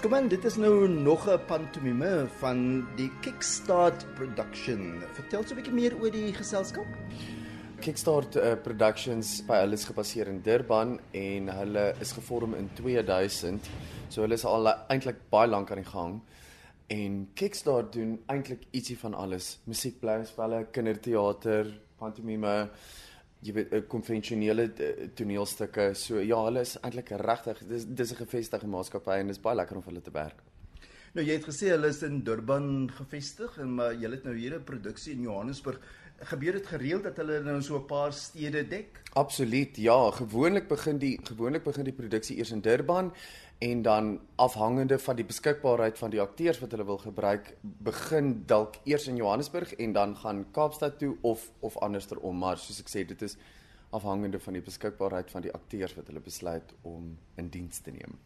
Skuman, dit is nou nog 'n pantomime van die Kickstart Production. Vertel so 'n bietjie meer oor die geselskap. Kickstart uh, Productions by hulle is gebaseer in Durban en hulle is gevorm in 2000. So hulle is al eintlik baie lank aan die gang. En Kickstart doen eintlik ietsie van alles. Musiekblyspelle, kinderteater, pantomime, jy weet konvensionele eh, toneelstukke. So ja, hulle is eintlik regtig dis dis 'n gevestigde maatskappy en dit is baie lekker om vir hulle te werk. Nou jy het gesê hulle is in Durban gevestig en maar jy het nou hier 'n produksie in Johannesburg. Gebeur dit gereeld dat hulle nou so 'n paar stede dek? Absoluut. Ja, gewoonlik begin die gewoonlik begin die produksie eers in Durban en dan afhangende van die beskikbaarheid van die akteurs wat hulle wil gebruik, begin dalk eers in Johannesburg en dan gaan Kaapstad toe of of andersom, maar soos ek sê, dit is afhangende van die beskikbaarheid van die akteurs wat hulle besluit om in diens te neem.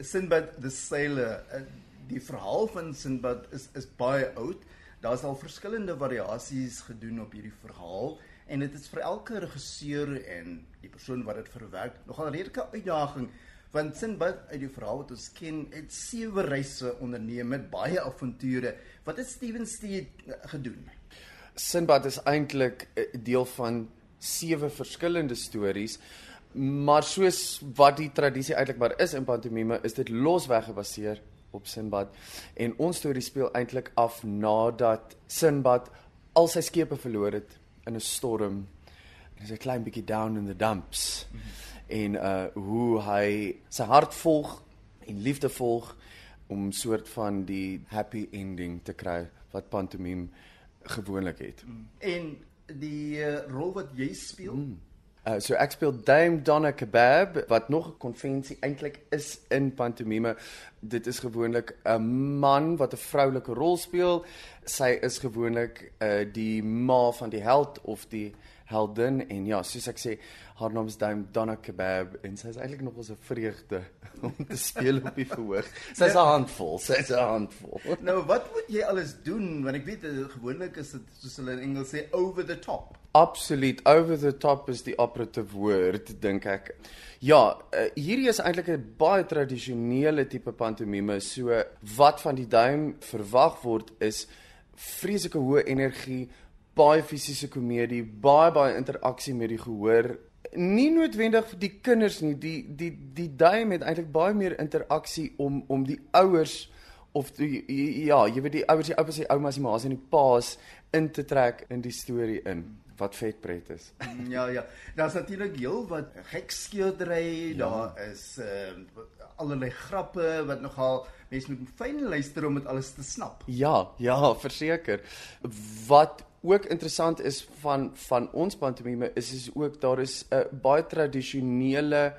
Sinbad the Sailor, eh, die verhaal van Sinbad is is baie oud. Daar's al verskillende variasies gedoen op hierdie verhaal en dit is vir elke regisseur en die persoon wat dit verwerk nogal redelike uitdaging want Sinbad uit die verhaal wat ons ken het sewe reise onderneem met baie avonture. Wat het Steven Steed gedoen? Sinbad is eintlik 'n deel van sewe verskillende stories maar soos wat die tradisie eintlik maar is in pantomime is dit losweg gebaseer op Sinbad en ons storie speel eintlik af nadat Sinbad al sy skepe verloor het in 'n storm. Hy's 'n klein bietjie down in the dumps. Mm -hmm. En uh hoe hy sy hart volg en liefde volg om soort van die happy ending te kry wat pantomime gewoonlik het. Mm. En die uh, rol wat jy speel mm. Uh, so ek speel Dame Donna Kebab wat nog 'n konvensie eintlik is in pantomime. Dit is gewoonlik 'n man wat 'n vroulike rol speel. Sy is gewoonlik uh, die ma van die held of die heldin en ja, soos ek sê, haar naam is Dame Donna Kebab en sy is eintlik nog 'n vreugde om te speel op die verhoog. Sy's 'n handvol, sy's 'n handvol. nou wat moet jy alles doen want ek weet uh, gewoonlik is dit soos hulle in Engels sê over the top. Absoluut. Over the top is die operative woord, dink ek. Ja, uh, hierdie is eintlik 'n baie tradisionele tipe pantomime. So wat van die duim verwag word is vreeslike hoë energie, baie fisiese komedie, baie baie interaksie met die gehoor. Nie noodwendig vir die kinders nie. Die die die duim het eintlik baie meer interaksie om om die ouers of die, ja, jy weet die ouers, die oupas, die oumas, die ma's en die pa's in te trek in die storie in wat vetpret is. Mm, ja ja, daar's natuurlik heel wat gekskeurdery, ja. daar is ehm uh, allerlei grappe wat nogal mense moet fyn luister om dit alles te snap. Ja, ja, verseker. Wat ook interessant is van van ons pantomime is is ook daar is 'n uh, baie tradisionele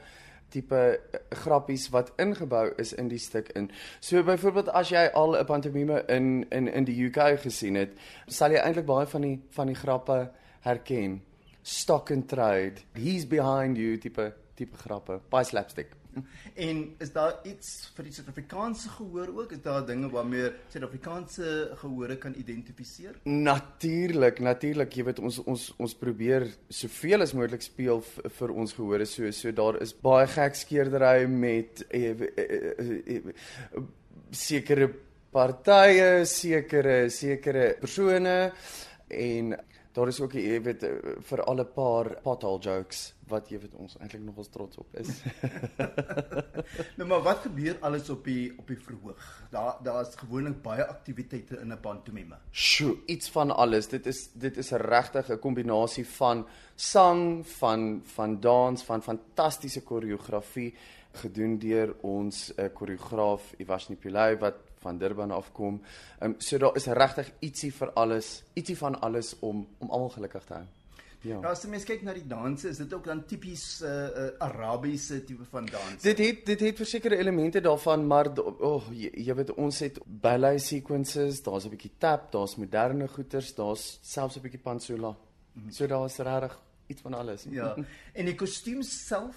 tipe uh, grappies wat ingebou is in die stuk in. So byvoorbeeld as jy al 'n pantomime in in in die UK gesien het, sal jy eintlik baie van die van die grappe herken. Stock and trade. He's behind you tipe tipe grappe. Baie slapstick. En is daar iets vir die Suid-Afrikaanse gehoor ook? Is daar dinge waarmee Suid-Afrikaanse gehore kan identifiseer? Natuurlik, natuurlik. Jy weet ons ons ons probeer soveel as moontlik speel vir ons gehore. So so daar is baie gekskeerdery met eh, eh, eh, eh, sekere partye, sekere sekere persone en daar is ook jy weet eh, vir al 'n paar pothole jokes wat jy weet ons eintlik nog ons trots op is. nou maar wat gebeur alles op die op die verhoog? Daar daar's gewoonlik baie aktiwiteite in 'n pantomime. Sjoe, iets van alles. Dit is dit is 'n regtig 'n kombinasie van sang, van van dans, van fantastiese koreografie gedoen deur ons uh, koreograaf Ivashni Pillay wat van Durban afkom. Ehm um, so daar is regtig ietsie vir alles, ietsie van alles om om almal gelukkig te hou. Ja. Nou as jy mens kyk na die danse, is dit ook dan tipies 'n uh, uh, Arabiese tipe van dans. Dit het dit het versekerde elemente daarvan, maar o, oh, jy, jy weet ons het ballet sequences, daar's 'n bietjie tap, daar's moderne goeters, daar's selfs 'n bietjie pansula. Mm -hmm. So daar's regtig iets van alles. Ja. En die kostuums self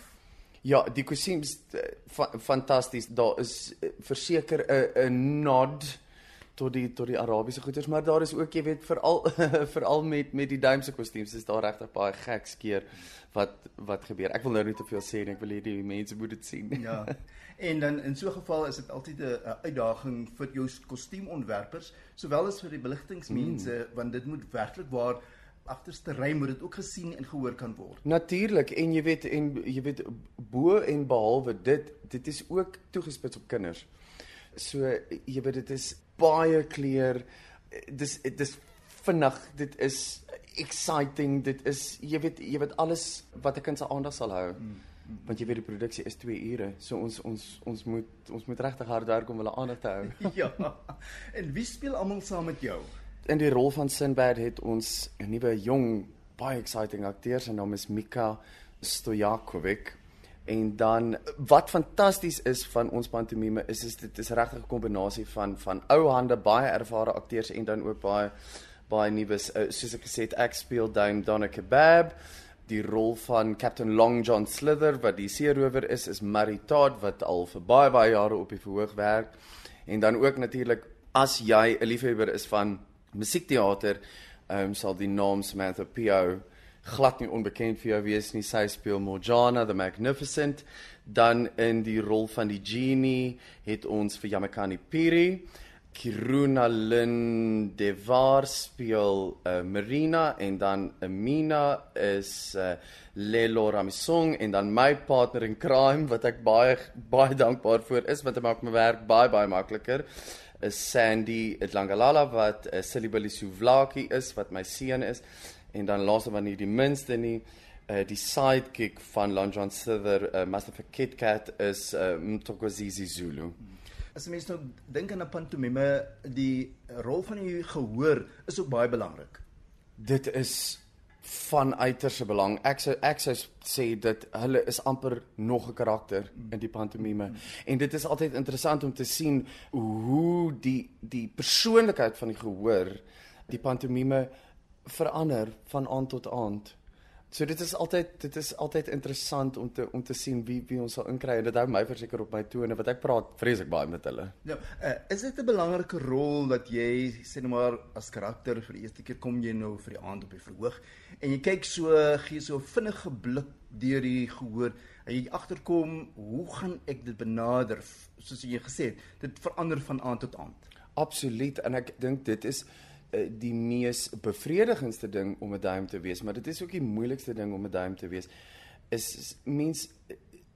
Ja, die kostuums fa fantasties. Daar is uh, verseker 'n 'n nod tot die tot die Arabiese goeters, maar daar is ook jy weet veral veral met met die duimse kostuums is daar regtig baie gek skeer wat wat gebeur. Ek wil nou nie te veel sê nie, ek wil hê die mense moet dit sien. Ja. En dan in so 'n geval is dit altyd 'n uitdaging vir jou kostuumontwerpers sowel as vir die beligtingmense mm. want dit moet werklik waar agterste ry moet dit ook gesien en gehoor kan word. Natuurlik en jy weet en jy weet bo en behalwe dit dit is ook toegespits op kinders. So jy weet dit is baie kleur. Dis dis vinnig, dit is exciting, dit is jy weet jy weet alles wat 'n kind se aandag sal hou. Mm, mm. Want jy weet die produksie is 2 ure. So ons ons ons moet ons moet regtig hard werk om hulle aandag te hou. ja. En wie speel almal saam met jou? In die rol van Sinbad het ons 'n nuwe jong baie exciting akteur, sy naam is Mika Stojakovic. En dan wat fantasties is van ons pantomime is is dit is regtig 'n kombinasie van van ou hande, baie ervare akteurs en dan ook baie baie nuus uh, soos ek gesê het ek speel Dame Donna Kebab. Die rol van Captain Long John Slither wat die seerower is is Mary Todd wat al vir baie baie jare op die verhoog werk. En dan ook natuurlik as jy 'n liefhebber is van musiekteater, ehm um, sal die naam Samantha Pio glad nie onbekend vir jou wees nie. Sy speel Morjana the Magnificent. Dan in die rol van die genie het ons vir Yamakani Piri. Kiruna Lin Devar speel uh, Marina en dan Amina is uh, Lelo Ramisong en dan my partner in crime wat ek baie baie dankbaar vir is want dit maak my werk baie baie makliker is Sandy Itlangalala wat uh, Silibali Suvlaki is wat my seun is. En dan laaste maar nie die minste nie uh, die sidekick van Lon John Sither uh, Master for Kit Kat is uh, Mtokozizi Zulu. As mens nou dink aan 'n pantomime die rol van die gehoor is ook baie belangrik. Dit is van uiterse belang. Ek sou ek sou sê dat hulle is amper nog 'n karakter in die pantomime. En dit is altyd interessant om te sien hoe die die persoonlikheid van die gehoor die pantomime verander van aand tot aand. So dit is altyd dit is altyd interessant om te om te sien wie wie ons sal inkry en dit hou my verseker op my tone wat ek praat vreeslik baie met hulle. Ja, uh, is dit 'n belangrike rol dat jy sê net maar as karakter vir die eerste keer kom jy nou vir die aand op die verhoog en jy kyk so gee so 'n vinnige blik deur die gehoor en jy agterkom hoe gaan ek dit benader soos jy gesê het dit verander van aand tot aand. Absoluut en ek dink dit is die mees bevredigendste ding om 'n duim te wees, maar dit is ook die moeilikste ding om 'n duim te wees. Is, is mens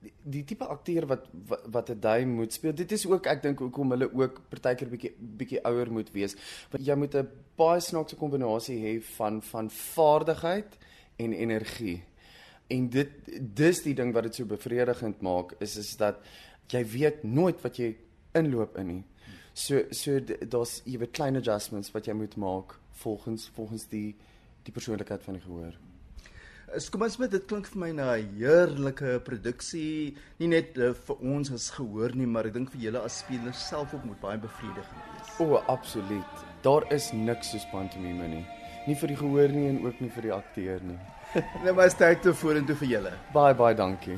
die, die tipe akteur wat wat 'n duim moet speel. Dit is ook ek dink hoekom hulle ook partykeer bietjie bietjie ouer moet wees. Want jy moet 'n baie snaakse kombinasie hê van van vaardigheid en energie. En dit dis die ding wat dit so bevredigend maak is is dat jy weet nooit wat jy inloop in nie. So so daar's jy weet klein adjustments wat jy moet maak volgens volgens die die persoonlikheid van die gehoor. Kom ons met dit klink vir my na 'n heerlike produksie, nie net uh, vir ons as gehoor nie, maar ek dink vir julle as spelers self ook moet baie bevredigend wees. O, absoluut. Daar is niks soos pantomime nie. Nie vir die gehoor nie en ook nie vir die akteur nie. nou maar sterkte vorentoe vir julle. Baie baie dankie.